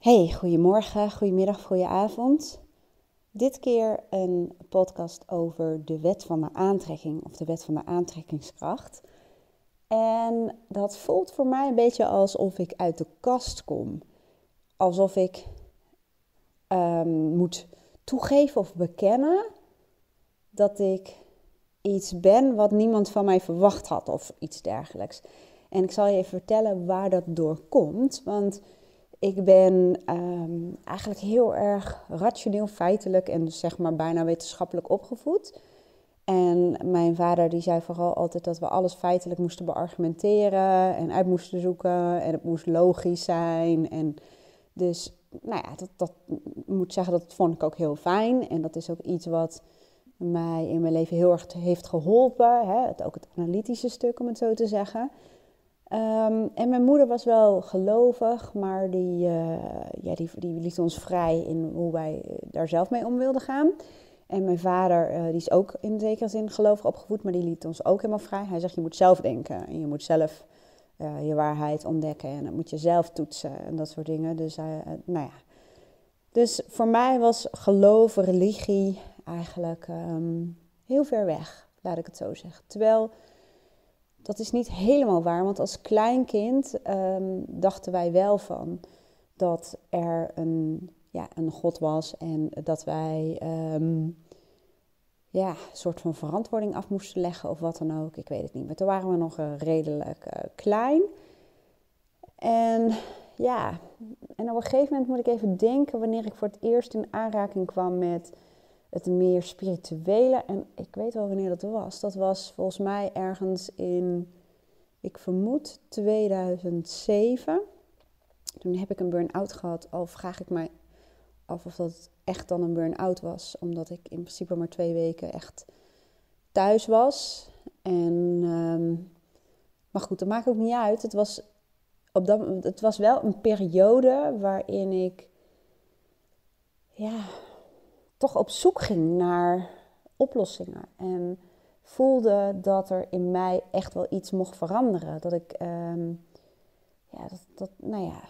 Hey, goedemorgen, goedemiddag, goedenavond. Dit keer een podcast over de wet van de aantrekking of de wet van de aantrekkingskracht. En dat voelt voor mij een beetje alsof ik uit de kast kom. Alsof ik um, moet toegeven of bekennen dat ik iets ben wat niemand van mij verwacht had of iets dergelijks. En ik zal je even vertellen waar dat door komt. Want ik ben ehm, eigenlijk heel erg rationeel, feitelijk en dus zeg maar bijna wetenschappelijk opgevoed. En mijn vader die zei vooral altijd dat we alles feitelijk moesten beargumenteren en uit moesten zoeken. En het moest logisch zijn. En dus, nou ja, dat, dat moet zeggen, dat vond ik ook heel fijn. En dat is ook iets wat mij in mijn leven heel erg heeft geholpen. Hè? Het, ook het analytische stuk, om het zo te zeggen. Ehm, en mijn moeder was wel gelovig, maar die, uh, ja, die, die liet ons vrij in hoe wij daar zelf mee om wilden gaan. En mijn vader, uh, die is ook in zekere zin gelovig opgevoed, maar die liet ons ook helemaal vrij. Hij zegt, je moet zelf denken en je moet zelf je waarheid ontdekken en dat moet je zelf toetsen en dat soort dingen. Dus, nou ja. dus voor mij was geloof, religie eigenlijk um, heel ver weg, laat ik het zo zeggen. Terwijl dat is niet helemaal waar, want als kleinkind um, dachten wij wel van dat er een, ja, een God was en dat wij um, ja, een soort van verantwoording af moesten leggen of wat dan ook. Ik weet het niet, maar toen waren we nog uh, redelijk uh, klein. En ja, en op een gegeven moment moet ik even denken wanneer ik voor het eerst in aanraking kwam met het meer spirituele. En ik weet wel wanneer dat was. Dat was volgens mij ergens in, ik vermoed 2007. Toen heb ik een burn-out gehad. Al vraag ik mij af of dat echt dan een burn-out was. Omdat ik in principe maar twee weken echt thuis was. En, um, maar goed, dat maakt ook niet uit. Het was, op dat, het was wel een periode waarin ik ja, toch op zoek ging naar oplossingen. En voelde dat er in mij echt wel iets mocht veranderen. Dat ik, um, ja, dat, dat, nou ja,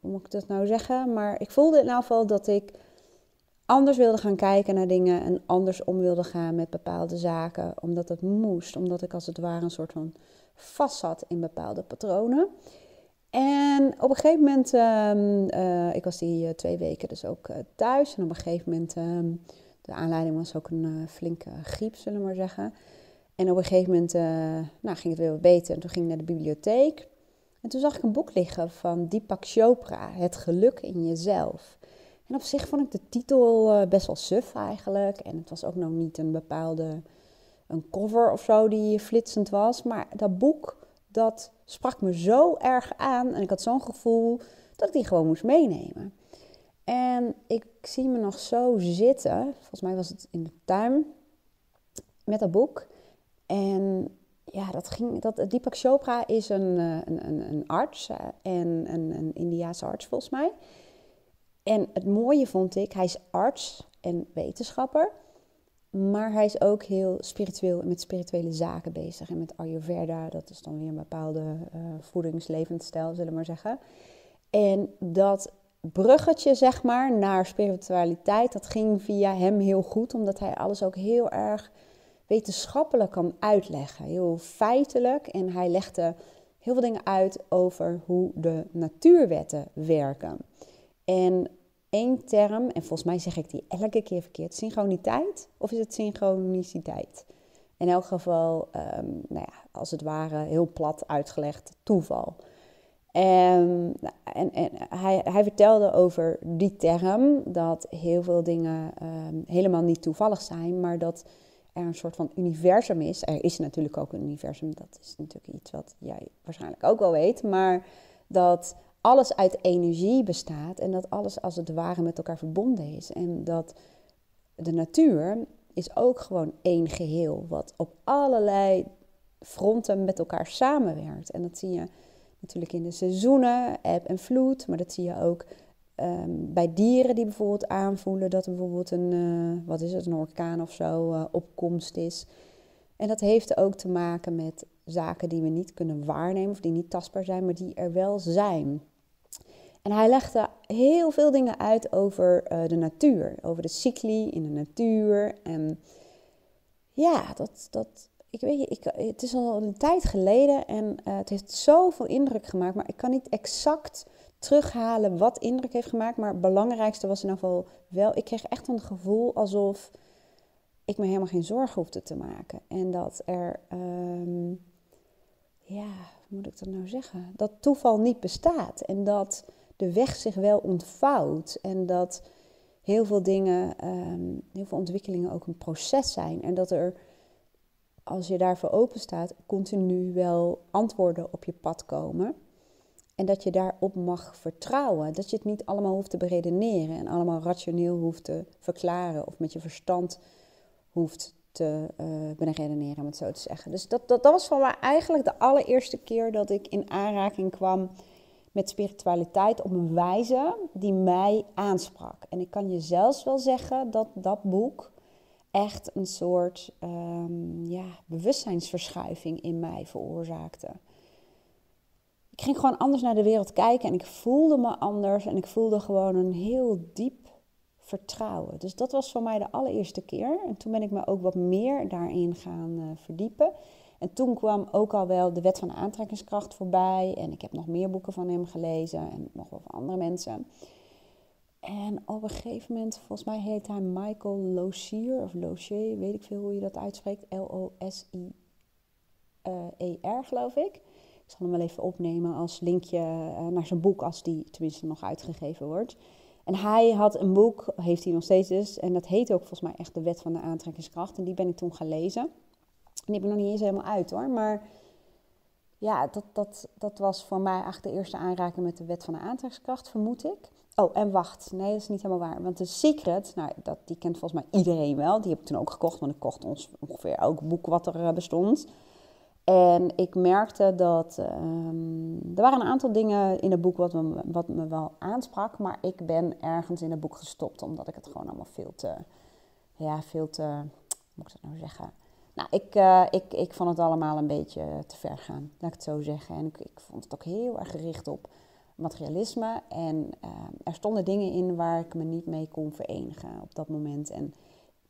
hoe moet ik dat nou zeggen? Maar ik voelde in ieder geval dat ik anders wilde gaan kijken naar dingen en anders om wilde gaan met bepaalde zaken, omdat het moest, omdat ik als het ware een soort van vast zat in bepaalde patronen. En op een gegeven moment, uh, ik was die uh, twee weken dus ook uh, thuis. En op een gegeven moment, um, de aanleiding was ook een flinke griep, zullen we maar zeggen. En op een gegeven moment nou, ging het weer wat beter. En toen ging ik naar de bibliotheek. En toen zag ik een boek liggen van Deepak Chopra, Het geluk in jezelf. En op zich vond ik de titel best wel suf eigenlijk. En het was ook nog niet een bepaalde een cover of zo die flitsend was. Maar dat boek dat sprak me zo erg aan en ik had zo'n gevoel dat ik die gewoon moest meenemen. En ik zie me nog zo zitten, volgens mij was het in de tuin, met dat boek. En ja, dat ging, dat, Deepak Chopra is een, eh, een, een, een arts eh, en een, een Indiaanse arts volgens mij. En het mooie vond ik, hij is arts en wetenschapper. Maar hij is ook heel spiritueel met spirituele zaken bezig. En met Ayurveda, dat is dan weer een bepaalde uh, voedingslevensstijl, zullen we maar zeggen. En dat bruggetje, zeg maar, naar spiritualiteit, dat ging via hem heel goed. Omdat hij alles ook heel erg wetenschappelijk kan uitleggen. Heel feitelijk. En hij legde heel veel dingen uit over hoe de natuurwetten werken. En één term, en volgens mij zeg ik die elke keer verkeerd, synchroniteit of is het synchroniciteit? In elk geval, um, nou ja, als het ware heel plat uitgelegd, toeval. En, en, en hij, hij, vertelde over die term dat heel veel dingen um, helemaal niet toevallig zijn, maar dat er een soort van universum is. Er is natuurlijk ook een universum, dat is natuurlijk iets wat jij waarschijnlijk ook wel weet, maar dat alles uit energie bestaat en dat alles als het ware met elkaar verbonden is. En dat de natuur is ook gewoon één geheel, wat op allerlei fronten met elkaar samenwerkt. En dat zie je natuurlijk in de seizoenen, eb en vloed, maar dat zie je ook um, bij dieren die bijvoorbeeld aanvoelen dat er bijvoorbeeld een, uh, wat is het, een orkaan of zo uh, opkomst is. En dat heeft ook te maken met zaken die we niet kunnen waarnemen of die niet tastbaar zijn, maar die er wel zijn. En hij legde heel veel dingen uit over uh, de natuur, over de cycli in de natuur. En ja, dat, dat, ik weet ik, het is al een tijd geleden en uh, het heeft zoveel indruk gemaakt. Maar ik kan niet exact terughalen wat indruk heeft gemaakt. Maar het belangrijkste was in ieder geval wel, ik kreeg echt een gevoel alsof ik me helemaal geen zorgen hoefde te maken. En dat er, um, ja, hoe moet ik dat nou zeggen? Dat toeval niet bestaat. En dat de weg zich wel ontvouwt. En dat heel veel dingen, ehm, heel veel ontwikkelingen ook een proces zijn. En dat er, als je daarvoor open staat, continu wel antwoorden op je pad komen. En dat je daarop mag vertrouwen. Dat je het niet allemaal hoeft te beredeneren en allemaal rationeel hoeft te verklaren of met je verstand hoeft te uh, beredeneren, om het zo te zeggen. Dus dat, dat, dat was voor mij eigenlijk de allereerste keer dat ik in aanraking kwam met spiritualiteit op een wijze die mij aansprak. En ik kan je zelfs wel zeggen dat dat boek echt een soort um, ja, bewustzijnsverschuiving in mij veroorzaakte. Ik ging gewoon anders naar de wereld kijken en ik voelde me anders en ik voelde gewoon een heel diep vertrouwen. Dus dat was voor mij de allereerste keer. En toen ben ik me ook wat meer daarin gaan uh, verdiepen. En toen kwam ook al wel de wet van aantrekkingskracht voorbij. En ik heb nog meer boeken van hem gelezen en nog wel van andere mensen. En op een gegeven moment, volgens mij heet hij Michael Lozier of Lozier, weet ik veel hoe je dat uitspreekt. L-O-S-I-E-R, geloof ik. Ik zal hem wel even opnemen als linkje uh, naar zijn boek, als die tenminste nog uitgegeven wordt. En hij had een boek, heeft hij nog steeds dus, en dat heet ook volgens mij echt de Wet van de Aantrekkingskracht. En die ben ik toen gaan lezen. En die ik nog niet eens helemaal uit hoor, maar ja, dat, dat, dat was voor mij eigenlijk de eerste aanraking met de Wet van de Aantrekkingskracht, vermoed ik. Oh, en wacht, nee, dat is niet helemaal waar. Want de Secret, nou, dat, die kent volgens mij iedereen wel. Die heb ik toen ook gekocht, want ik kocht ons ongeveer elk boek wat er eh, bestond. En ik merkte dat um, er waren een aantal dingen in het boek wat me, wat me wel aansprak, maar ik ben ergens in het boek gestopt omdat ik het gewoon allemaal veel te, ja, veel te, hoe moet ik dat nou zeggen? Nou, ik, uh, ik, ik vond het allemaal een beetje te ver gaan, laat ik het zo zeggen. En ik, ik vond het ook heel erg gericht op materialisme. En uh, er stonden dingen in waar ik me niet mee kon verenigen op dat moment. En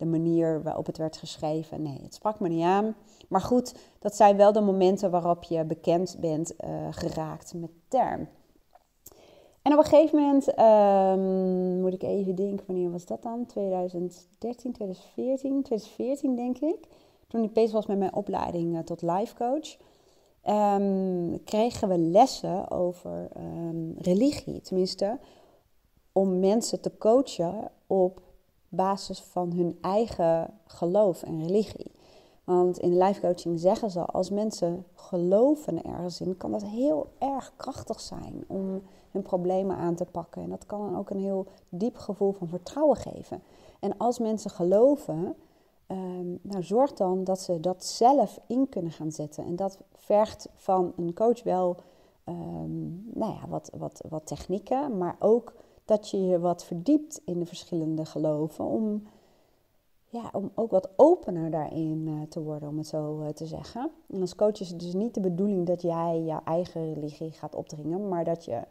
de manier waarop het werd geschreven. Nee, het sprak me niet aan. Maar goed, dat zijn wel de momenten waarop je bekend bent uh, geraakt met term. En op een gegeven moment, um, moet ik even denken, wanneer was dat dan? 2013, 2014, 2014 denk ik. Toen ik bezig was met mijn opleiding uh, tot life coach, um, kregen we lessen over um, religie. Tenminste, om mensen te coachen op basis van hun eigen geloof en religie. Want in life coaching zeggen ze, als mensen geloven ergens in, kan dat heel erg krachtig zijn om hun problemen aan te pakken. En dat kan dan ook een heel diep gevoel van vertrouwen geven. En als mensen geloven, um, nou zorg dan dat ze dat zelf in kunnen gaan zetten. En dat vergt van een coach wel um, nou ja, wat, wat, wat technieken, maar ook dat je je wat verdiept in de verschillende geloven. Om, ja, om ook wat opener daarin uh, te worden, om het zo uh, te zeggen. En als coach is het dus niet de bedoeling dat jij jouw eigen religie gaat opdringen, maar dat je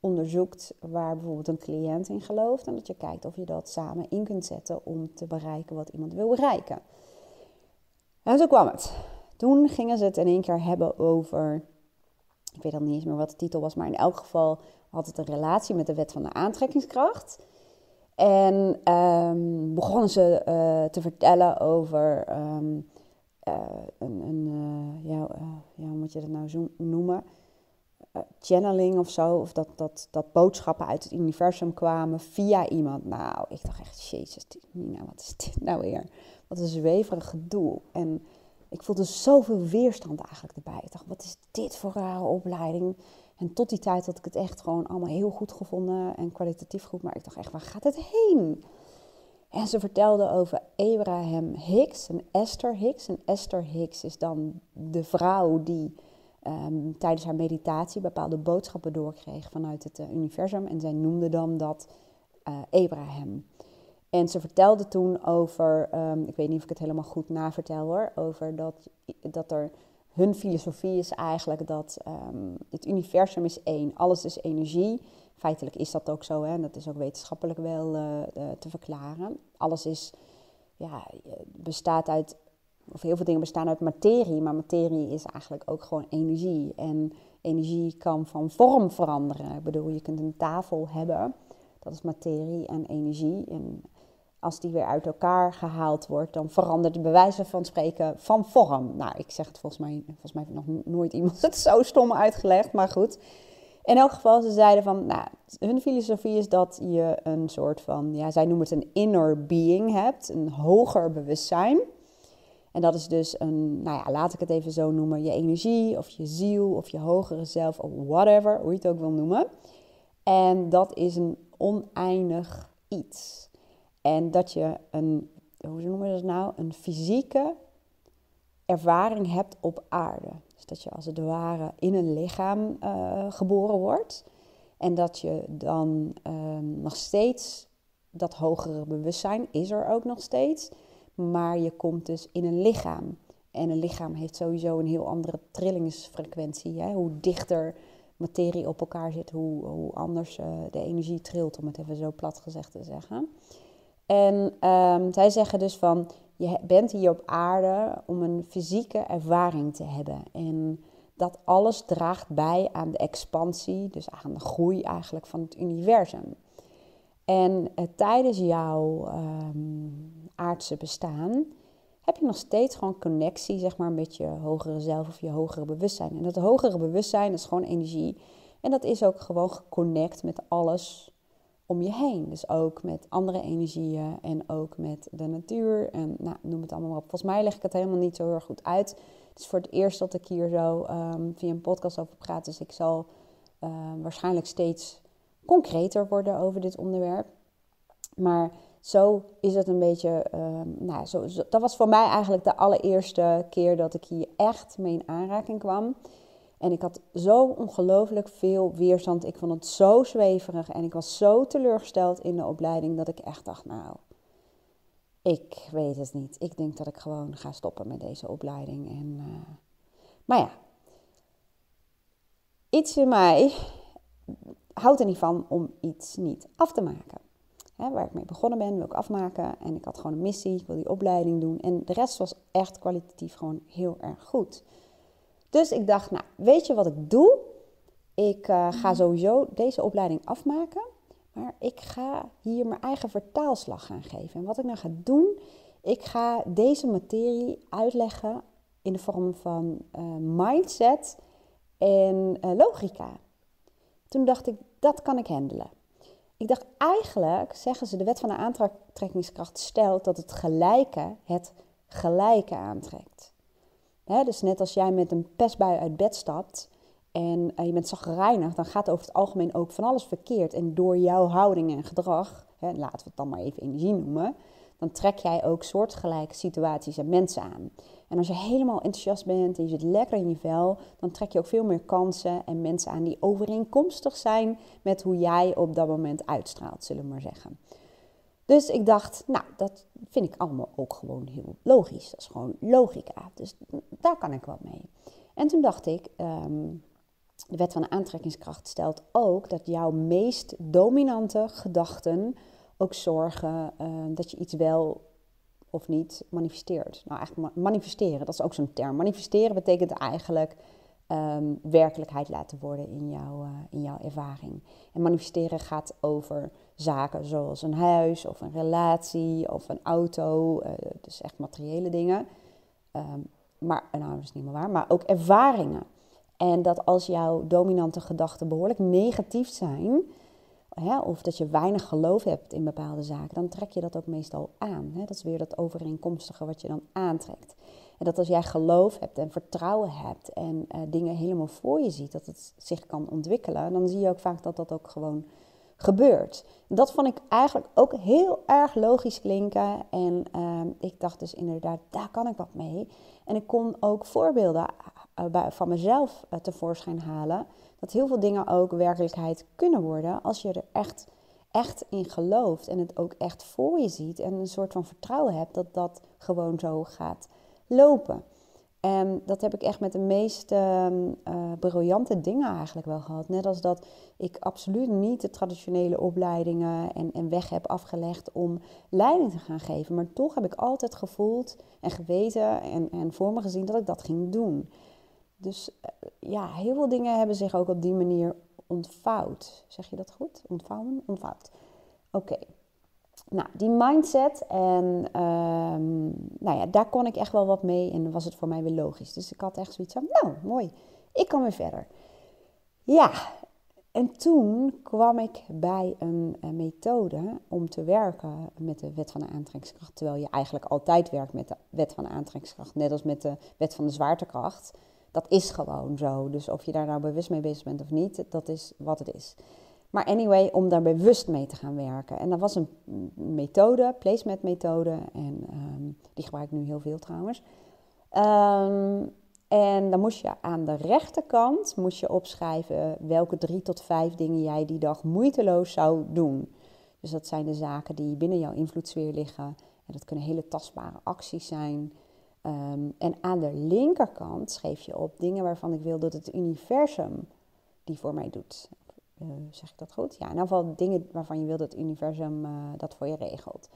onderzoekt waar bijvoorbeeld een cliënt in gelooft. En dat je kijkt of je dat samen in kunt zetten om te bereiken wat iemand wil bereiken. En zo kwam het. Toen gingen ze het in één keer hebben over. Ik weet al niet eens meer wat de titel was, maar in elk geval had het een relatie met de wet van de aantrekkingskracht. En um, begonnen ze uh, te vertellen over um, uh, een, een uh, ja, ja, hoe moet je dat nou zo noemen? channeling of zo. Of dat, dat, dat boodschappen uit het universum kwamen via iemand. Nou, ik dacht echt, jezus, Nina, wat is dit nou weer? Wat een zweverig gedoe. En ik voelde zoveel weerstand eigenlijk erbij. Ik dacht, wat is dit voor rare opleiding? En tot die tijd had ik het echt gewoon allemaal heel goed gevonden en kwalitatief goed. Maar ik dacht echt, waar gaat het heen? En ze vertelde over Abraham Hicks en Esther Hicks. En Esther Hicks is dan de vrouw die um, tijdens haar meditatie bepaalde boodschappen doorkreeg vanuit het uh, universum. En zij noemde dan dat uh, Abraham. En ze vertelde toen over, um, ik weet niet of ik het helemaal goed navertel hoor, over dat, dat er hun filosofie is eigenlijk dat um, het universum is één. Alles is energie. Feitelijk is dat ook zo, hè? en dat is ook wetenschappelijk wel te verklaren. Alles is, ja, bestaat uit, of heel veel dingen bestaan uit materie, maar materie is eigenlijk ook gewoon energie. En energie kan van vorm veranderen. Ik bedoel, je kunt een tafel hebben, dat is materie en energie. En als die weer uit elkaar gehaald wordt, dan verandert de bewijzen van spreken van vorm. Nou, ik zeg het volgens mij, volgens mij heeft nog nooit iemand het zo stom uitgelegd, maar goed. In elk geval, ze zeiden van, nou, hun filosofie is dat je een soort van, ja, zij noemen het een inner being hebt, een hoger bewustzijn. En dat is dus een, nou ja, laat ik het even zo noemen, je energie of je ziel of je hogere zelf of whatever, hoe je het ook wil noemen. En dat is een oneindig iets. En dat je een, hoe noemen we dat nou, een fysieke ervaring hebt op aarde. Dus dat je als het ware in een lichaam uh, geboren wordt. En dat je dan um, nog steeds, dat hogere bewustzijn is er ook nog steeds. Maar je komt dus in een lichaam. En een lichaam heeft sowieso een heel andere trillingsfrequentie. Hè? Hoe dichter materie op elkaar zit, hoe, hoe anders uh, de energie trilt, om het even zo plat gezegd te zeggen. En um, zij zeggen dus van, je bent hier op aarde om een fysieke ervaring te hebben. En dat alles draagt bij aan de expansie, dus aan de groei eigenlijk van het universum. En uh, tijdens jouw um, aardse bestaan heb je nog steeds gewoon connectie, zeg maar, met je hogere zelf of je hogere bewustzijn. En dat hogere bewustzijn is gewoon energie. En dat is ook gewoon geconnect met alles om je heen. Dus ook met andere energieën en ook met de natuur. En nou, noem het allemaal maar op. Volgens mij leg ik het helemaal niet zo heel erg goed uit. Het is voor het eerst dat ik hier zo um, via een podcast over praat. Dus ik zal uh, waarschijnlijk steeds concreter worden over dit onderwerp. Maar zo is het een beetje. Um, nou, zo, dat was voor mij eigenlijk de allereerste keer dat ik hier echt mee in aanraking kwam. En ik had zo ongelooflijk veel weerstand. Ik vond het zo zweverig en ik was zo teleurgesteld in de opleiding dat ik echt dacht, nou, ik weet het niet. Ik denk dat ik gewoon ga stoppen met deze opleiding. En, uh, maar ja, iets in mij houdt er niet van om iets niet af te maken. waar ik mee begonnen ben, wil ik afmaken. En ik had gewoon een missie, ik wil die opleiding doen. En de rest was echt kwalitatief gewoon heel erg goed. Dus ik dacht, nou, weet je wat ik doe? Ik uh, ga mhm. sowieso deze opleiding afmaken. Maar ik ga hier mijn eigen vertaalslag gaan geven. En wat ik nou ga doen, ik ga deze materie uitleggen in de vorm van uh, mindset en uh, logica. Toen dacht ik, dat kan ik handelen. Ik dacht eigenlijk, zeggen ze, de wet van de aantrekkingskracht stelt dat het gelijke het gelijke aantrekt dus net als jij met een pestbui uit bed stapt en uh, je bent zagrijnig, dan gaat over het algemeen ook van alles verkeerd. En door jouw houding en gedrag, laten we het dan maar even energie noemen, dan trek jij ook soortgelijke situaties en mensen aan. En als je helemaal enthousiast bent en je zit lekker in je vel, dan trek je ook veel meer kansen en mensen aan die overeenkomstig zijn met hoe jij op dat moment uitstraalt, zullen we maar zeggen. Dus ik dacht, nou, dat vind ik allemaal ook gewoon heel logisch. Dat is gewoon logica. Dus daar kan ik wat mee. En toen dacht ik, ehm, de wet van de aantrekkingskracht stelt ook dat jouw meest dominante gedachten ook zorgen ehm, dat je iets wel of niet manifesteert. Nou, eigenlijk manifesteren, dat is ook zo'n term. Manifesteren betekent eigenlijk um, werkelijkheid laten worden in, jouw, uh, in jouw ervaring. En manifesteren gaat over zaken zoals een huis of een relatie of een auto, uh, dus echt materiële dingen. Um, maar, nou, dat is niet meer waar, maar ook ervaringen. En dat als jouw dominante gedachten behoorlijk negatief zijn, hè, of dat je weinig geloof hebt in bepaalde zaken, dan trek je dat ook meestal aan. Hè? Dat is weer dat overeenkomstige wat je dan aantrekt. En dat als jij geloof hebt en vertrouwen hebt en uh, dingen helemaal voor je ziet, dat het zich kan ontwikkelen, dan zie je ook vaak dat dat ook gewoon gebeurt. Dat vond ik eigenlijk ook heel erg logisch klinken. En uh, ik dacht dus inderdaad, daar kan ik wat mee. En ik kon ook voorbeelden uh, van mezelf tevoorschijn halen. Dat heel veel dingen ook werkelijkheid kunnen worden als je er echt, echt in gelooft. En het ook echt voor je ziet. En een soort van vertrouwen hebt dat dat gewoon zo gaat lopen. En dat heb ik echt met de meest uh, briljante dingen eigenlijk wel gehad. Net als dat ik absoluut niet de traditionele opleidingen en, en weg heb afgelegd om leiding te gaan geven. Maar toch heb ik altijd gevoeld en geweten en, en voor me gezien dat ik dat ging doen. Dus eh, ja, heel veel dingen hebben zich ook op die manier ontvouwd. Zeg je dat goed? Ontvouwen? Ontvouwd. Oké. Nou, die mindset en ehm, nou ja, daar kon ik echt wel wat mee en was het voor mij weer logisch. Dus ik had echt zoiets van, nou, mooi, ik kan weer verder. Ja, en toen kwam ik bij een, een, methode om te werken met de wet van de aantrekkingskracht. Terwijl je eigenlijk altijd werkt met de wet van de aantrekkingskracht, net als met de wet van de zwaartekracht. Dat is gewoon zo. Dus of je daar nou bewust mee bezig bent of niet, dat is wat het is. Maar anyway, om daar bewust mee te gaan werken. En dat was een methode, placement methode. En ehm, die gebruik ik nu heel veel trouwens. Um, en dan moest je aan de rechterkant moest je opschrijven welke drie tot vijf dingen jij die dag moeiteloos zou doen. Dus dat zijn de zaken die binnen jouw invloedssfeer liggen. En dat kunnen hele tastbare acties zijn. Ehm, en aan de linkerkant schreef je op dingen waarvan ik wil dat het universum die voor mij doet. Uh, zeg ik dat goed? Ja, in ieder geval dingen waarvan je wil dat het universum uh, dat voor je regelt.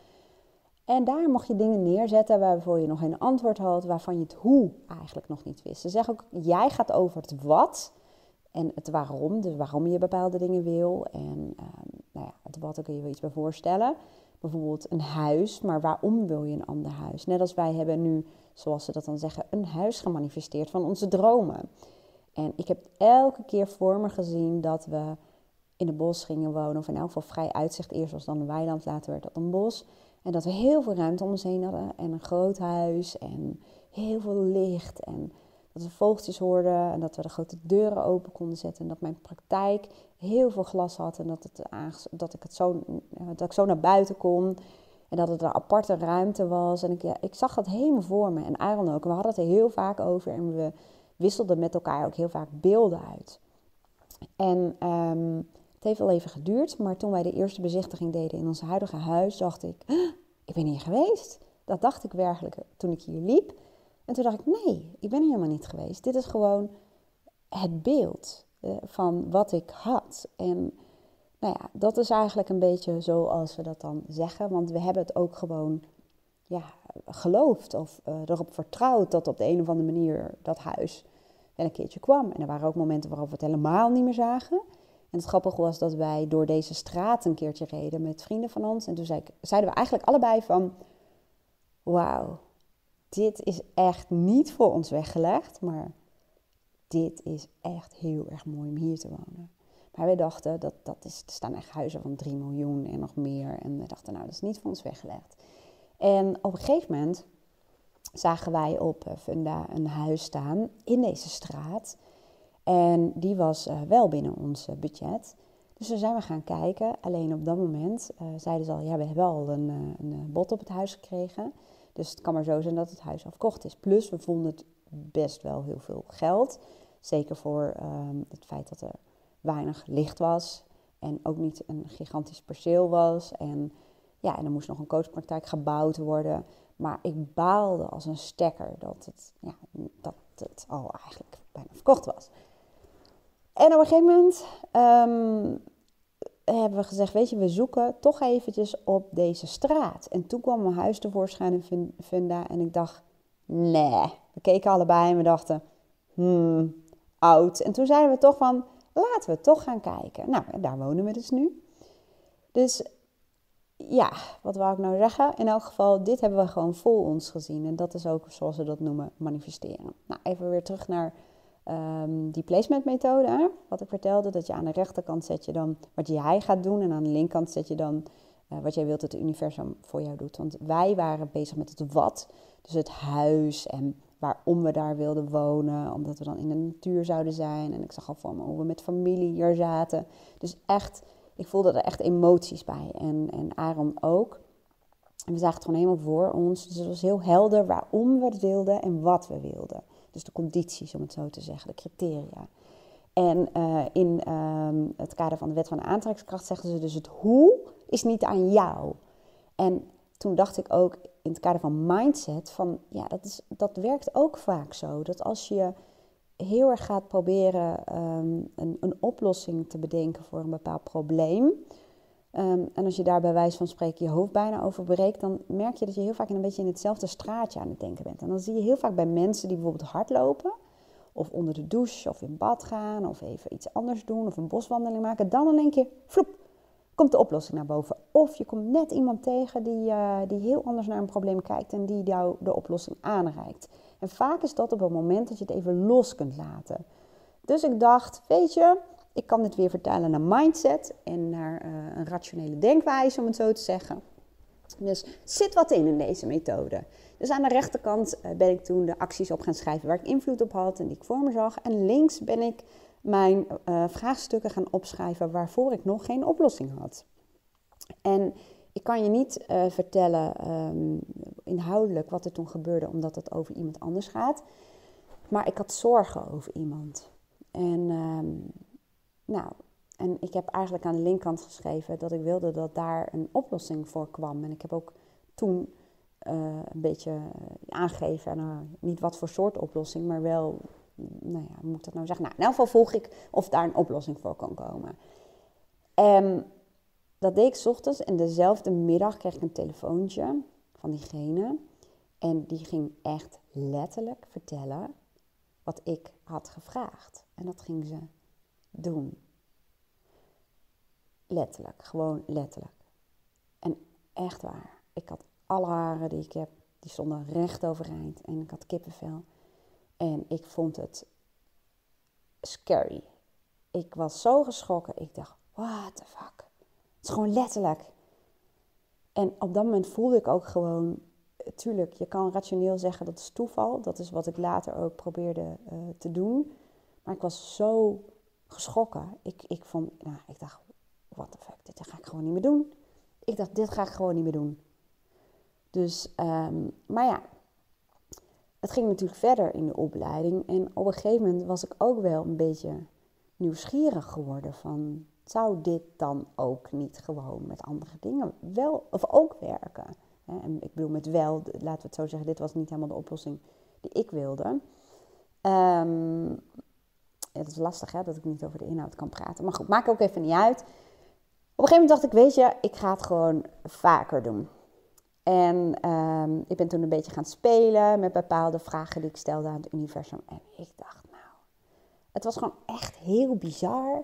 En daar mocht je dingen neerzetten waarvoor je nog geen antwoord had, waarvan je het hoe eigenlijk nog niet wist. Ze zeggen ook, jij gaat over het wat en het waarom, dus waarom je bepaalde dingen wil. En um, nou ja, het wat, daar kun je wel iets bij voorstellen. Bijvoorbeeld een huis, maar waarom wil je een ander huis? Net als wij hebben nu, zoals ze dat dan zeggen, een huis gemanifesteerd van onze dromen. En ik heb elke keer voor me gezien dat we in het bos gingen wonen, of in elk geval vrij uitzicht. Eerst was dan een weiland, later werd dat een bos. En dat we heel veel ruimte om ons heen hadden. En een groot huis en heel veel licht. En dat we vogeltjes hoorden en dat we de grote deuren open konden zetten. En dat mijn praktijk heel veel glas had en dat, het, dat, ik, het zo, dat ik zo naar buiten kon. En dat het een aparte ruimte was. En ik, ja, ik zag dat helemaal voor me. En Aaron ook. we hadden het er heel vaak over. En we wisselden met elkaar ook heel vaak beelden uit. En um, het heeft wel even geduurd, maar toen wij de eerste bezichtiging deden in ons huidige huis, dacht ik, ik ben hier geweest. Dat dacht ik werkelijk toen ik hier liep. En toen dacht ik, nee, ik ben hier helemaal niet geweest. Dit is gewoon het beeld eh, van wat ik had. En nou ja, dat is eigenlijk een beetje zoals we dat dan zeggen. Want we hebben het ook gewoon ja, geloofd of uh, erop vertrouwd dat op de een of andere manier dat huis wel een keertje kwam. En er waren ook momenten waarop we het helemaal niet meer zagen. En het grappige was dat wij door deze straat een keertje reden met vrienden van ons. En toen zei zeiden we eigenlijk allebei van, wauw, dit is echt niet voor ons weggelegd, maar dit is echt heel erg mooi om hier te wonen. Maar wij dachten, dat, dat is, er staan echt huizen van 3 miljoen en nog meer. En we dachten, nou, dat is niet voor ons weggelegd. En op een gegeven moment zagen wij op eh, Funda een huis staan in deze straat. En die was uh, wel binnen ons budget. Dus toen zijn we gaan kijken. Alleen op dat moment uh, zeiden ze al, ja, we hebben al een, een bod op het huis gekregen. Dus het kan maar zo zijn dat het huis afkocht is. Plus, we vonden het best wel heel veel geld. Zeker voor um, het feit dat er weinig licht was. En ook niet een gigantisch perceel was. En ja, en er moest nog een coachpraktijk gebouwd worden. Maar ik baalde als een stekker dat het, ja, dat het al eigenlijk bijna verkocht was. En op een gegeven moment um, hebben we gezegd, weet je, we zoeken toch eventjes op deze straat. En toen kwam mijn huis tevoorschijn in Funda en ik dacht, nee. We keken allebei en we dachten, hmm, oud. En toen zeiden we toch van, laten we toch gaan kijken. Nou, daar wonen we dus nu. Dus ja, wat wou ik nou zeggen? In elk geval, dit hebben we gewoon vol ons gezien. En dat is ook, zoals we dat noemen, manifesteren. Nou, even weer terug naar um, die placement methode, wat ik vertelde, dat je aan de rechterkant zet je dan wat jij gaat doen en aan de linkerkant zet je dan uh, wat jij wilt dat het universum voor jou doet. Want wij waren bezig met het wat, dus het huis en waarom we daar wilden wonen, omdat we dan in de natuur zouden zijn. En ik zag al voor me hoe we met familie hier zaten. Dus echt, ik voelde er echt emoties bij en, en Aaron ook. En we zagen het gewoon helemaal voor ons. Dus het was heel helder waarom we het wilden en wat we wilden. Dus de condities, om het zo te zeggen, de criteria. En uh, in uh, het kader van de wet van aantrekkingskracht zeggen ze dus het hoe is niet aan jou. En toen dacht ik ook in het kader van mindset van ja, dat, is, dat werkt ook vaak zo. Dat als je heel erg gaat proberen ehm, een, een, oplossing te bedenken voor een bepaald probleem. Ehm, en als je daar bij wijze van spreken je hoofd bijna over breekt, dan merk je dat je heel vaak een beetje in hetzelfde straatje aan het denken bent. En dan zie je heel vaak bij mensen die bijvoorbeeld hardlopen, of onder de douche, of in bad gaan, of even iets anders doen, of een boswandeling maken. Dan in één keer, vloep, komt de oplossing naar boven. Of je komt net iemand tegen die, uh, die heel anders naar een probleem kijkt en die jou de oplossing aanreikt. En vaak is dat op het moment dat je het even los kunt laten. Dus ik dacht, weet je, ik kan dit weer vertalen naar mindset en naar uh, een rationele denkwijze, om het zo te zeggen. Dus zit wat in in deze methode. Dus aan de rechterkant uh, ben ik toen de acties op gaan schrijven waar ik invloed op had en die ik voor me zag. En links ben ik mijn uh, vraagstukken gaan opschrijven waarvoor ik nog geen oplossing had. En ik kan je niet vertellen um, inhoudelijk wat er toen gebeurde, omdat het over iemand anders gaat. Maar ik had zorgen over iemand. En, um, nou, en ik heb eigenlijk aan de linkerkant geschreven dat ik wilde dat daar een oplossing voor kwam. En ik heb ook toen uh, een beetje aangegeven, uh, niet wat voor soort oplossing, maar wel nou ja, hoe moet dat nou zeggen? Nou, in elk geval vroeg ik of daar een oplossing voor kon komen. En dat deed ik s ochtends en dezelfde middag kreeg ik een telefoontje van diegene. En die ging echt letterlijk vertellen wat ik had gevraagd. En dat ging ze doen. Letterlijk, gewoon letterlijk. En echt waar. Ik had alle haren die ik heb, die stonden recht overeind. En ik had kippenvel. En ik vond het scary. Ik was zo geschrokken. Ik dacht, what the fuck. Het is gewoon letterlijk. En op dat moment voelde ik ook gewoon, tuurlijk, je kan rationeel zeggen dat is toeval. Dat is wat ik later ook probeerde uh, te doen. Maar ik was zo geschrokken. Ik, ik, vond, nou, ik dacht, what the fuck, dit ga ik gewoon niet meer doen. Ik dacht, dit ga ik gewoon niet meer doen. Dus, um, maar ja, het ging natuurlijk verder in de opleiding. En op een gegeven moment was ik ook wel een beetje nieuwsgierig geworden van... zou dit dan ook niet gewoon met andere dingen wel of ook werken? En ik bedoel met wel, laten we het zo zeggen, dit was niet helemaal de oplossing die ik wilde. Um, het is lastig hè, dat ik niet over de inhoud kan praten. Maar goed, maakt ook even niet uit. Op een gegeven moment dacht ik, weet je, ik ga het gewoon vaker doen. En um, ik ben toen een beetje gaan spelen met bepaalde vragen die ik stelde aan het universum. En ik dacht, nou, het was gewoon echt heel bizar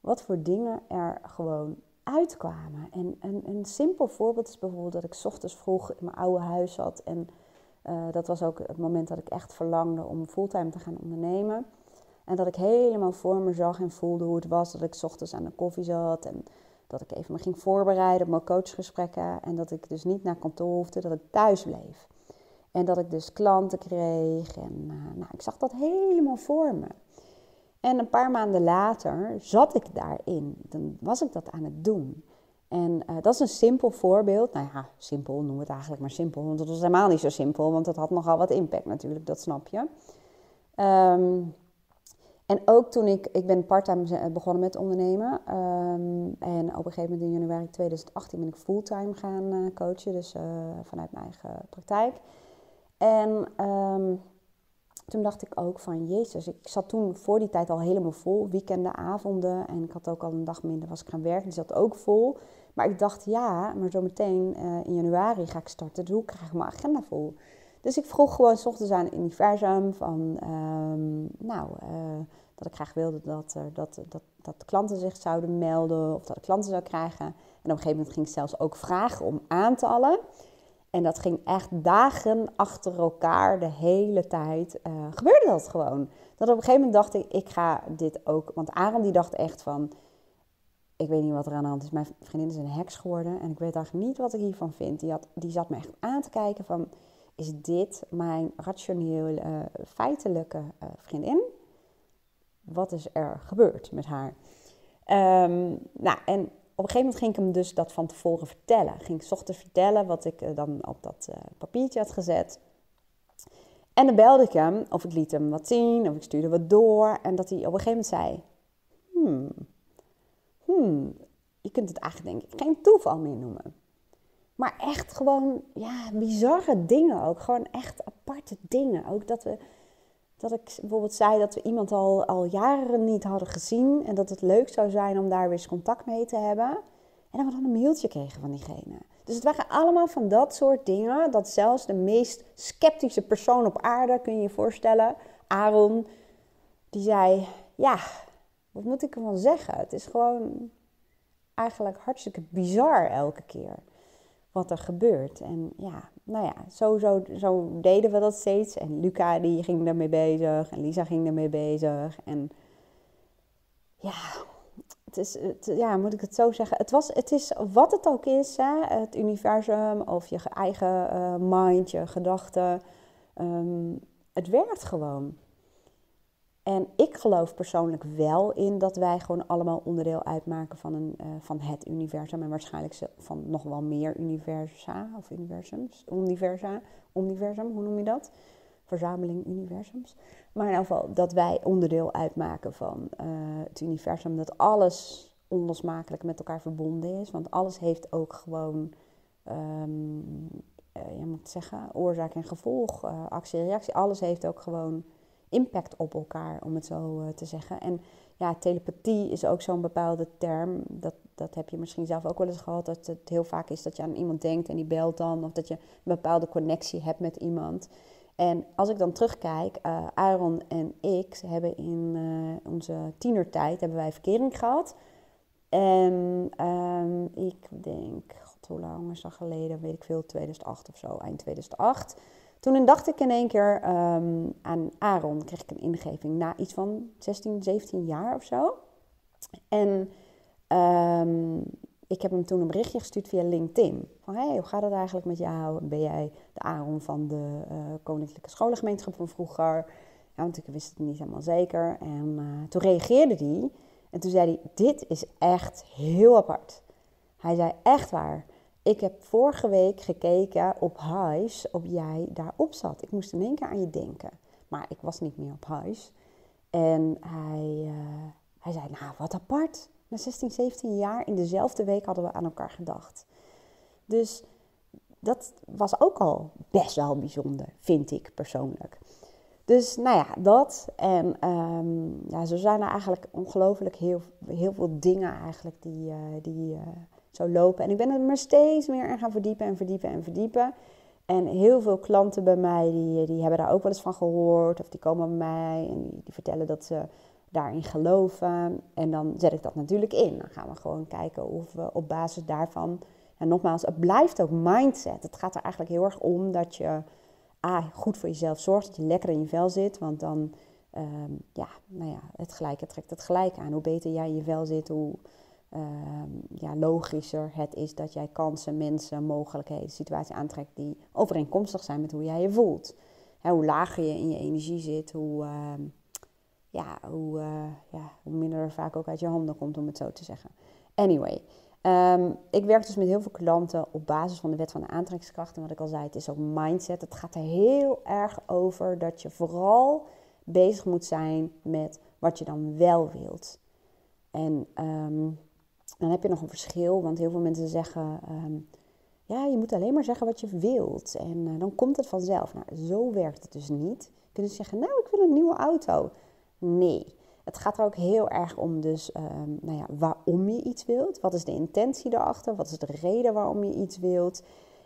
wat voor dingen er gewoon uitkwamen. En een, een simpel voorbeeld is bijvoorbeeld dat ik ochtends vroeg in mijn oude huis zat. En uh, dat was ook het moment dat ik echt verlangde om fulltime te gaan ondernemen. En dat ik helemaal voor me zag en voelde hoe het was dat ik ochtends aan de koffie zat. En dat ik even me ging voorbereiden op mijn coachgesprekken. En dat ik dus niet naar kantoor hoefde, dat ik thuis bleef. En dat ik dus klanten kreeg. En uh, nou, ik zag dat helemaal voor me. En een paar maanden later zat ik daarin. Dan was ik dat aan het doen. En uh, dat is een simpel voorbeeld. Nou ja, simpel, noem het eigenlijk maar simpel. Want het was helemaal niet zo simpel, want het had nogal wat impact natuurlijk, dat snap je. Um, en ook toen ik, ik ben parttime begonnen met ondernemen. Um, en op een gegeven moment in januari 2018 ben ik fulltime gaan uh, coachen, dus uh, vanuit mijn eigen praktijk. En um, toen dacht ik ook van, jezus, ik zat toen voor die tijd al helemaal vol, weekenden, avonden. En ik had ook al een dag minder, was ik gaan werken, die zat ook vol. Maar ik dacht, ja, maar zometeen in januari ga ik starten, dus hoe krijg ik mijn agenda vol? Dus ik vroeg gewoon s ochtends aan het universum van, um, nou, uh, dat ik graag wilde dat, er, dat, dat, dat klanten zich zouden melden of dat ik klanten zou krijgen. En op een gegeven moment ging ik zelfs ook vragen om aantallen. En dat ging echt dagen achter elkaar, de hele tijd, uh, gebeurde dat gewoon. Dat op een gegeven moment dacht ik, ik ga dit ook, want Aaron die dacht echt van, ik weet niet wat er aan de hand is. Mijn vriendin is een heks geworden en ik weet eigenlijk niet wat ik hiervan vind. Die, had, die zat me echt aan te kijken van, is dit mijn rationele, uh, feitelijke uh, vriendin? Wat is er gebeurd met haar? Um, nou, en op een gegeven moment ging ik hem dus dat van tevoren vertellen. Ging ik ochtends vertellen wat ik uh, dan op dat papiertje had gezet. En dan belde ik hem, of ik liet hem wat zien, of ik stuurde wat door. En dat hij op een gegeven moment zei, hmm, hmm, je kunt het eigenlijk denk geen toeval meer noemen. Maar echt gewoon, ja, bizarre dingen ook. Gewoon echt aparte dingen. Ook dat we, dat ik bijvoorbeeld zei dat we iemand al, al jaren niet hadden gezien. En dat het leuk zou zijn om daar weer eens contact mee te hebben. En dat we dan een mailtje kregen van diegene. Dus het waren allemaal van dat soort dingen. Dat zelfs de meest sceptische persoon op aarde, kun je je voorstellen, Aaron, die zei: Ja, wat moet ik ervan zeggen? Het is gewoon eigenlijk hartstikke bizar elke keer wat er gebeurt. En ja, nou ja, zo, zo, zo deden we dat steeds. En Luca die ging daarmee bezig en Lisa ging daarmee bezig. En ja, het is, het, ja, moet ik het zo zeggen? Het, was, het is wat het ook is, hè? het universum of je eigen uh, mind, je gedachten. Ehm, het werkt gewoon. En ik geloof persoonlijk wel in dat wij gewoon allemaal onderdeel uitmaken van, een, uh, van het universum. En waarschijnlijk van nog wel meer universa of universums. Universa, universum, hoe noem je dat? Verzameling universums. Maar in ieder geval dat wij onderdeel uitmaken van uh, het universum. Dat alles onlosmakelijk met elkaar verbonden is. Want alles heeft ook gewoon, um, uh, je moet zeggen, oorzaak en gevolg, actie en reactie. Alles heeft ook gewoon impact op elkaar, om het zo uh, te zeggen. En ja, telepathie is ook zo'n bepaalde term. Dat, dat heb je misschien zelf ook wel eens gehad. Dat het heel vaak is dat je aan iemand denkt en die belt dan. Of dat je een bepaalde connectie hebt met iemand. En als ik dan terugkijk, uh, Aaron en ik hebben in uh, onze tienertijd hebben wij verkering gehad. En um, ik denk, god, hoe lang is dat geleden? Weet ik veel, 2008 of zo, eind 2008. Toen dacht ik in één keer um, aan Aaron, kreeg ik een ingeving na iets van 16, 17 jaar of zo. En um, ik heb hem toen een berichtje gestuurd via LinkedIn. Van, hey, hoe gaat het eigenlijk met jou? Ben jij de Aaron van de uh, Koninklijke Scholengemeenschap van vroeger? Ja, want ik wist het niet helemaal zeker. En uh, toen reageerde hij. En toen zei hij, dit is echt heel apart. Hij zei, echt waar. Ik heb vorige week gekeken op huis of jij daarop zat. Ik moest in één keer aan je denken. Maar ik was niet meer op huis. En hij, uh, hij zei, nou wat apart. Na 16, 17 jaar in dezelfde week hadden we aan elkaar gedacht. Dus dat was ook al best wel bijzonder, vind ik persoonlijk. Dus nou ja, dat. En um, ja, zo zijn er eigenlijk ongelooflijk heel, heel veel dingen eigenlijk die, uh, die uh, lopen. En ik ben er maar steeds meer in gaan verdiepen en verdiepen en verdiepen. En heel veel klanten bij mij, die, die hebben daar ook wel eens van gehoord. Of die komen bij mij en die, die vertellen dat ze daarin geloven. En dan zet ik dat natuurlijk in. Dan gaan we gewoon kijken of we op basis daarvan... En nogmaals, het blijft ook mindset. Het gaat er eigenlijk heel erg om dat je A, goed voor jezelf zorgt. Dat je lekker in je vel zit. Want dan, um, ja, nou ja, het gelijke trekt het gelijk aan. Hoe beter jij in je vel zit, hoe ja, logischer het is dat jij kansen, mensen, mogelijkheden, situaties aantrekt die overeenkomstig zijn met hoe jij je voelt. Hoe lager je in je energie zit, hoe, uh, ja, hoe, uh, ja, hoe minder er vaak ook uit je handen komt, om het zo te zeggen. Anyway, um, ik werk dus met heel veel klanten op basis van de wet van de aantrekkingskracht. En wat ik al zei, het is ook mindset. Het gaat er heel erg over dat je vooral bezig moet zijn met wat je dan wel wilt. En um, dan heb je nog een verschil, want heel veel mensen zeggen: um, ja, je moet alleen maar zeggen wat je wilt en uh, dan komt het vanzelf. Nou, zo werkt het dus niet. Je kunt zeggen: Nou, ik wil een nieuwe auto. Nee. Het gaat er ook heel erg om, dus um, nou ja, waarom je iets wilt. Wat is de intentie daarachter? Wat is de reden waarom je iets wilt?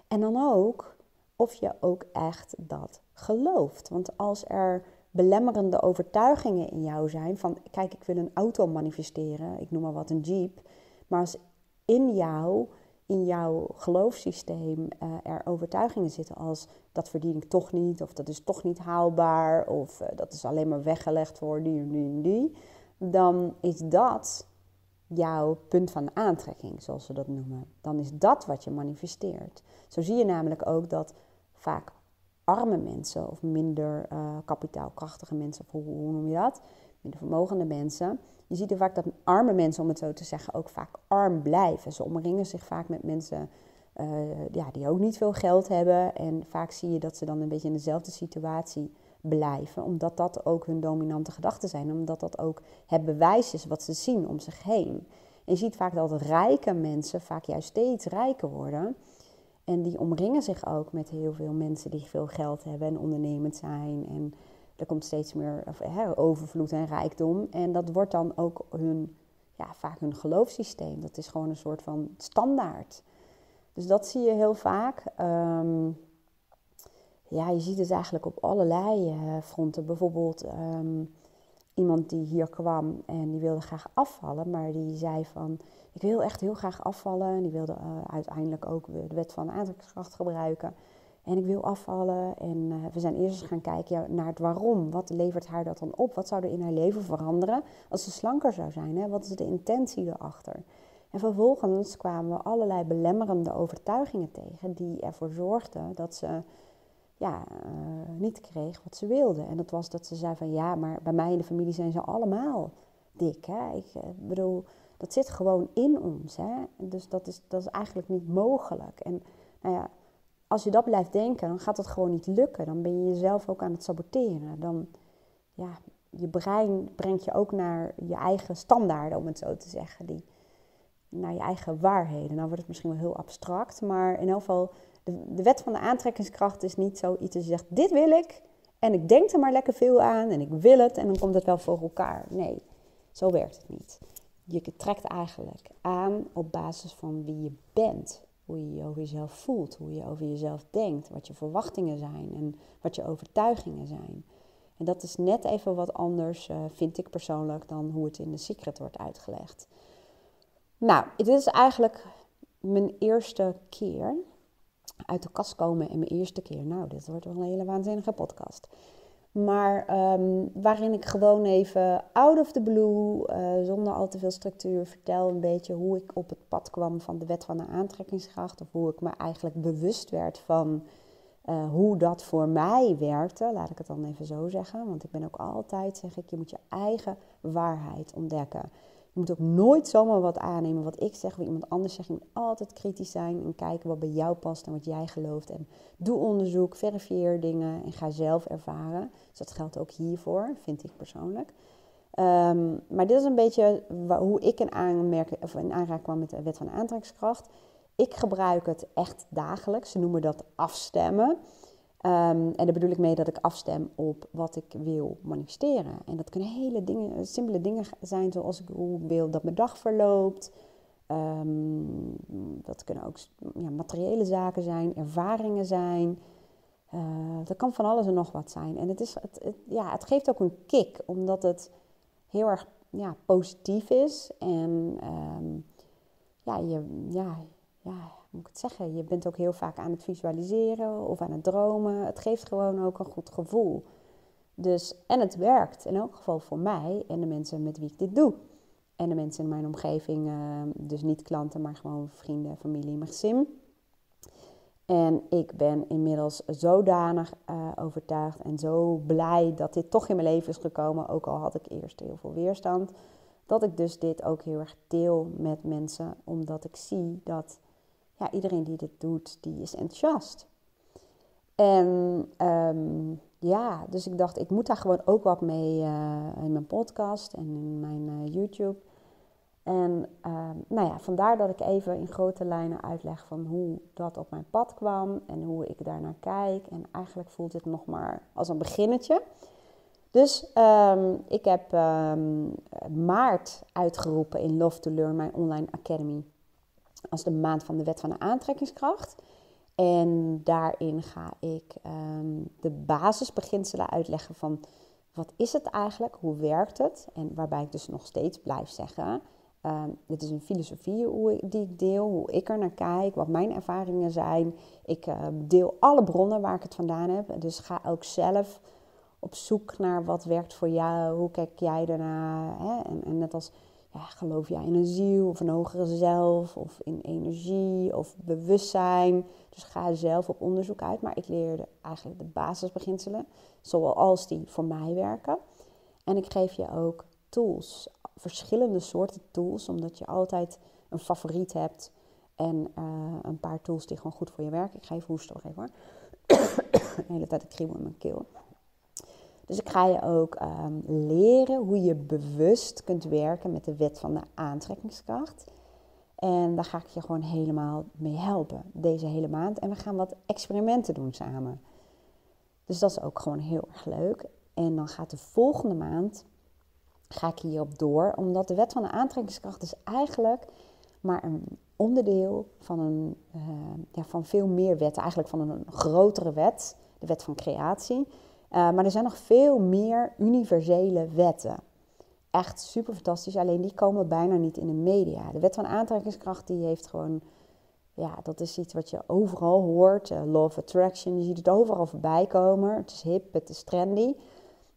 En dan ook of je ook echt dat gelooft. Want als er belemmerende overtuigingen in jou zijn van kijk, ik wil een auto manifesteren, ik noem maar wat een Jeep. Maar als in jou, in jouw geloofssysteem, uh, er overtuigingen zitten als dat verdien ik toch niet, of dat is toch niet haalbaar, of uh, dat is alleen maar weggelegd voor die en die en die, dan is dat jouw punt van aantrekking, zoals ze dat noemen. Dan is dat wat je manifesteert. Zo zie je namelijk ook dat vaak arme mensen of minder uh, kapitaalkrachtige mensen, of hoe noem je dat? Minder vermogende mensen, je ziet er vaak dat arme mensen, om het zo te zeggen, ook vaak arm blijven. Ze omringen zich vaak met mensen uh, ja, die ook niet veel geld hebben. En vaak zie je dat ze dan een beetje in dezelfde situatie blijven, omdat dat ook hun dominante gedachten zijn, omdat dat ook het bewijs is wat ze zien om zich heen. En je ziet vaak dat rijke mensen vaak juist steeds rijker worden. En die omringen zich ook met heel veel mensen die veel geld hebben en ondernemend zijn. En er komt steeds meer hè, overvloed en rijkdom. En dat wordt dan ook hun, ja, vaak hun geloofssysteem. Dat is gewoon een soort van standaard. Dus dat zie je heel vaak. Ehm, ja, je ziet het eigenlijk op allerlei uh, fronten. Bijvoorbeeld ehm, iemand die hier kwam en die wilde graag afvallen, maar die zei van, ik wil echt heel graag afvallen. En die wilde uh, uiteindelijk ook de wet van aantrekkingskracht gebruiken. En ik wil afvallen. En uh, we zijn eerst eens gaan kijken naar het waarom. Wat levert haar dat dan op? Wat zou er in haar leven veranderen als ze slanker zou zijn? Hè? Wat is de intentie erachter? En vervolgens kwamen we allerlei belemmerende overtuigingen tegen die ervoor zorgden dat ze ja, uh, niet kreeg wat ze wilde. En dat was dat ze zei van ja, maar bij mij in de familie zijn ze allemaal dik. Hè? Ik uh, bedoel, dat zit gewoon in ons. Hè? Dus dat is, dat is eigenlijk niet mogelijk. En nou ja, als je dat blijft denken, dan gaat dat gewoon niet lukken. Dan ben je jezelf ook aan het saboteren. Dan, ja, je brein brengt je ook naar je eigen standaarden, om het zo te zeggen. Die, naar je eigen waarheden. Nou wordt het misschien wel heel abstract, maar in elk geval, de, de wet van de aantrekkingskracht is niet zoiets dat je zegt, dit wil ik en ik denk er maar lekker veel aan en ik wil het en dan komt het wel voor elkaar. Nee, zo werkt het niet. Je trekt eigenlijk aan op basis van wie je bent, hoe je je over jezelf voelt, hoe je over jezelf denkt, wat je verwachtingen zijn en wat je overtuigingen zijn. En dat is net even wat anders, uh, vind ik persoonlijk, dan hoe het in de secret wordt uitgelegd. Nou, dit is eigenlijk mijn eerste keer uit de kast komen en mijn eerste keer. Nou, dit wordt wel een hele waanzinnige podcast. Maar um, waarin ik gewoon even out of the blue, uh, zonder al te veel structuur, vertel een beetje hoe ik op het pad kwam van de wet van de aantrekkingskracht. Of hoe ik me eigenlijk bewust werd van uh, hoe dat voor mij werkte. Laat ik het dan even zo zeggen. Want ik ben ook altijd, zeg ik, je moet je eigen waarheid ontdekken. Je moet ook nooit zomaar wat aannemen wat ik zeg of iemand anders zegt. Je moet altijd kritisch zijn en kijken wat bij jou past en wat jij gelooft. En doe onderzoek, verifieer dingen en ga zelf ervaren. Dus dat geldt ook hiervoor, vind ik persoonlijk. Um, maar dit is een beetje hoe ik in, of in aanraking kwam met de wet van aantrekkingskracht. Ik gebruik het echt dagelijks. Ze noemen dat afstemmen. Um, en daar bedoel ik mee dat ik afstem op wat ik wil manifesteren. En dat kunnen hele dingen, simpele dingen zijn, zoals ik, hoe ik wil dat mijn dag verloopt. Um, dat kunnen ook ja, materiële zaken zijn, ervaringen zijn. Uh, dat kan van alles en nog wat zijn. En het, is, het, ja, het geeft ook een kick, omdat het heel erg ja, positief is. En um, ja, je, ja, ja, moet ik het zeggen, je bent ook heel vaak aan het visualiseren of aan het dromen. Het geeft gewoon ook een goed gevoel. Dus, en het werkt in elk geval voor mij en de mensen met wie ik dit doe. En de mensen in mijn omgeving, uh, dus niet klanten, maar gewoon vrienden, familie, mijn gezin. En ik ben inmiddels zodanig uh, overtuigd en zo blij dat dit toch in mijn leven is gekomen, ook al had ik eerst heel veel weerstand, dat ik dus dit ook heel erg deel met mensen, omdat ik zie dat iedereen die dit doet, die is enthousiast. En um, ja, dus ik dacht, ik moet daar gewoon ook wat mee uh, in mijn podcast en in mijn uh, YouTube. En um, nou ja, vandaar dat ik even in grote lijnen uitleg van hoe dat op mijn pad kwam en hoe ik daarnaar kijk. En eigenlijk voelt het nog maar als een beginnetje. Dus um, ik heb maart uitgeroepen in Love to Learn, mijn online academy als de maand van de wet van de aantrekkingskracht. En daarin ga ik um, de basisbeginselen uitleggen van wat is het eigenlijk, hoe werkt het? En waarbij ik dus nog steeds blijf zeggen, um, dit is een filosofie hoe ik, die ik deel, hoe ik er naar kijk, wat mijn ervaringen zijn. Ik uh, deel alle bronnen waar ik het vandaan heb. Dus ga ook zelf op zoek naar wat werkt voor jou, hoe kijk jij ernaar. Hè? En, en net als geloof jij in een ziel of een hogere zelf of in energie of bewustzijn. Dus ga zelf op onderzoek uit. Maar ik leerde eigenlijk de basisbeginselen zoals die voor mij werken. En ik geef je ook tools, verschillende soorten tools, omdat je altijd een favoriet hebt en uh, een paar tools die gewoon goed voor je werken. Ik ga even hoesten even hoor. de hele tijd een kriebel in mijn keel. Dus ik ga je ook um, leren hoe je bewust kunt werken met de wet van de aantrekkingskracht. En daar ga ik je gewoon helemaal mee helpen deze hele maand. En we gaan wat experimenten doen samen. Dus dat is ook gewoon heel erg leuk. En dan gaat de volgende maand, ga ik hierop door. Omdat de wet van de aantrekkingskracht is eigenlijk maar een onderdeel van, een, uh, ja, van veel meer wetten. Eigenlijk van een grotere wet, de wet van creatie. Uh, maar er zijn nog veel meer universele wetten. Echt super fantastisch, alleen die komen bijna niet in de media. De wet van aantrekkingskracht die heeft gewoon, ja, dat is iets wat je overal hoort. Uh, law of attraction, je ziet het overal voorbij komen. Het is hip, het is trendy.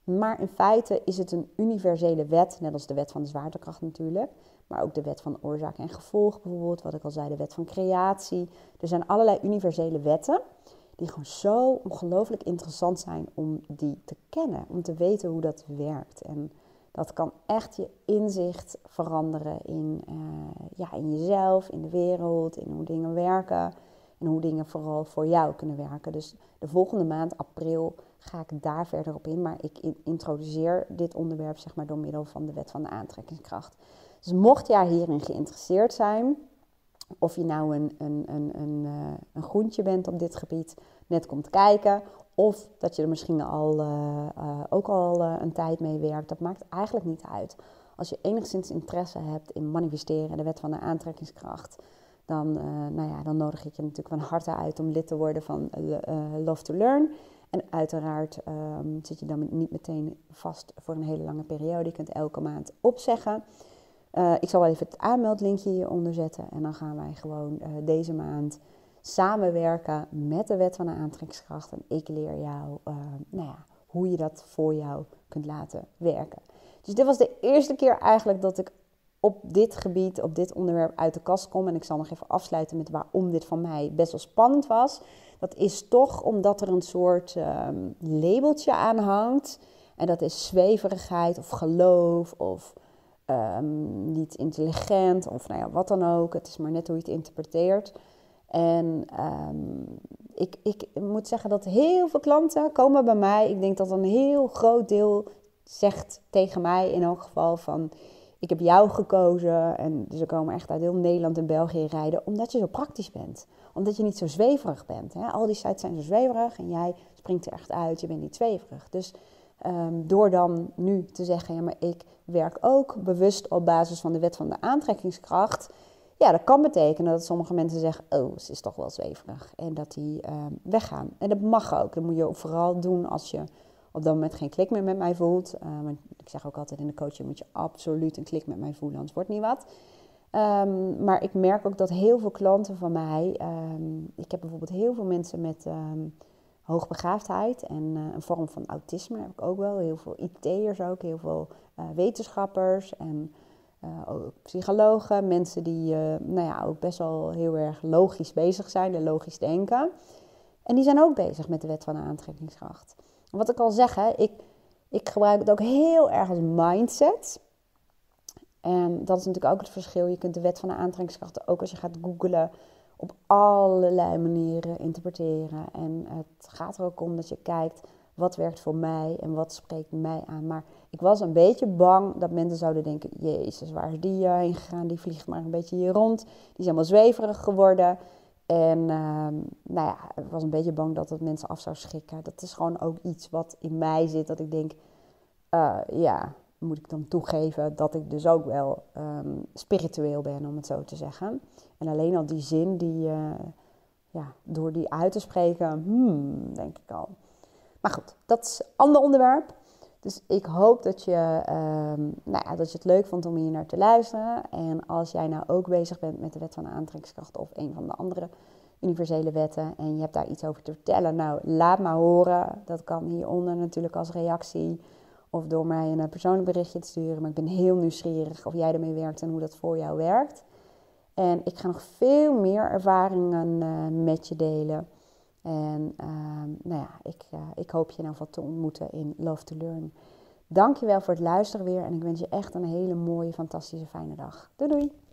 Maar in feite is het een universele wet, net als de wet van de zwaartekracht natuurlijk. Maar ook de wet van oorzaak en gevolg bijvoorbeeld, wat ik al zei, de wet van creatie. Er zijn allerlei universele wetten die gewoon zo ongelooflijk interessant zijn om die te kennen, om te weten hoe dat werkt. En dat kan echt je inzicht veranderen in, uh, ja, in jezelf, in de wereld, in hoe dingen werken en hoe dingen vooral voor jou kunnen werken. Dus de volgende maand, april, ga ik daar verder op in. Maar ik introduceer dit onderwerp zeg maar, door middel van de wet van de aantrekkingskracht. Dus mocht jij hierin geïnteresseerd zijn, of je nou een, een, een, een, uh, een groentje bent op dit gebied, net komt kijken, of dat je er misschien al, uh, uh, ook al een tijd mee werkt, dat maakt eigenlijk niet uit. Als je enigszins interesse hebt in manifesteren, de wet van de aantrekkingskracht, dan, nou ja, dan nodig ik je natuurlijk van harte uit om lid te worden van Love to Learn. En uiteraard um, zit je dan niet meteen vast voor een hele lange periode. Je kunt elke maand opzeggen. Uh, ik zal wel even het aanmeldlinkje hieronder zetten. En dan gaan wij gewoon uh, deze maand samenwerken met de wet van de aantrekkingskracht. En ik leer jou uh, nou ja, hoe je dat voor jou kunt laten werken. Dus dit was de eerste keer eigenlijk dat ik op dit gebied, op dit onderwerp uit de kast kom. En ik zal nog even afsluiten met waarom dit van mij best wel spannend was. Dat is toch omdat er een soort um, labeltje aan hangt. En dat is zweverigheid of geloof of um, niet intelligent of nou ja, wat dan ook. Het is maar net hoe je het interpreteert. En um, ik, ik moet zeggen dat heel veel klanten komen bij mij. Ik denk dat een heel groot deel zegt tegen mij in elk geval van... Ik heb jou gekozen en ze komen echt uit heel Nederland en België rijden omdat je zo praktisch bent. Omdat je niet zo zweverig bent. Hè? Al die sites zijn zo zweverig en jij springt er echt uit, je bent niet zweverig. Dus Um, door dan nu te zeggen, ja, maar ik werk ook bewust op basis van de wet van de aantrekkingskracht. Ja, dat kan betekenen dat sommige mensen zeggen, oh, ze is toch wel zweverig. En dat die um, weggaan. En dat mag ook. Dat moet je ook vooral doen als je op dat moment geen klik meer met mij voelt. Uh, want ik zeg ook altijd in de coaching moet je absoluut een klik met mij voelen, anders wordt niet wat. Maar ik merk ook dat heel veel klanten van mij, ik heb bijvoorbeeld heel veel mensen met hoogbegaafdheid en uh, een vorm van autisme heb ik ook wel. Heel veel IT'ers ook, heel veel uh, wetenschappers en ook psychologen. Mensen die nou ja, ook best wel heel erg logisch bezig zijn en logisch denken. En die zijn ook bezig met de wet van de aantrekkingskracht. wat ik al zeg, hè, ik, ik gebruik het ook heel erg als mindset. En dat is natuurlijk ook het verschil. Je kunt de wet van de aantrekkingskracht ook als je gaat googlen op allerlei manieren interpreteren. En het gaat er ook om dat je kijkt wat werkt voor mij en wat spreekt mij aan. Maar ik was een beetje bang dat mensen zouden denken: Jezus, waar is die heen gegaan? Die vliegt maar een beetje hier rond. Die is helemaal zweverig geworden. En uh, nou ja, ik was een beetje bang dat het mensen af zou schrikken. Dat is gewoon ook iets wat in mij zit. Dat ik denk: uh, ja, moet ik dan toegeven dat ik dus ook wel um, spiritueel ben, om het zo te zeggen. En alleen al die zin, die, uh, ja, door die uit te spreken, hmm, denk ik al. Maar goed, dat is een ander onderwerp. Dus ik hoop dat je, um, nou ja, dat je het leuk vond om hier naar te luisteren. En als jij nou ook bezig bent met de wet van aantrekkingskracht of een van de andere universele wetten en je hebt daar iets over te vertellen, nou laat maar horen. Dat kan hieronder natuurlijk als reactie of door mij een persoonlijk berichtje te sturen. Maar ik ben heel nieuwsgierig of jij ermee werkt en hoe dat voor jou werkt. En ik ga nog veel meer ervaringen uh, met je delen. En uh, nou ja, ik, uh, ik hoop je nou wat te ontmoeten in Love to Learn. Dankjewel voor het luisteren weer. En ik wens je echt een hele mooie, fantastische, fijne dag. Doei doei!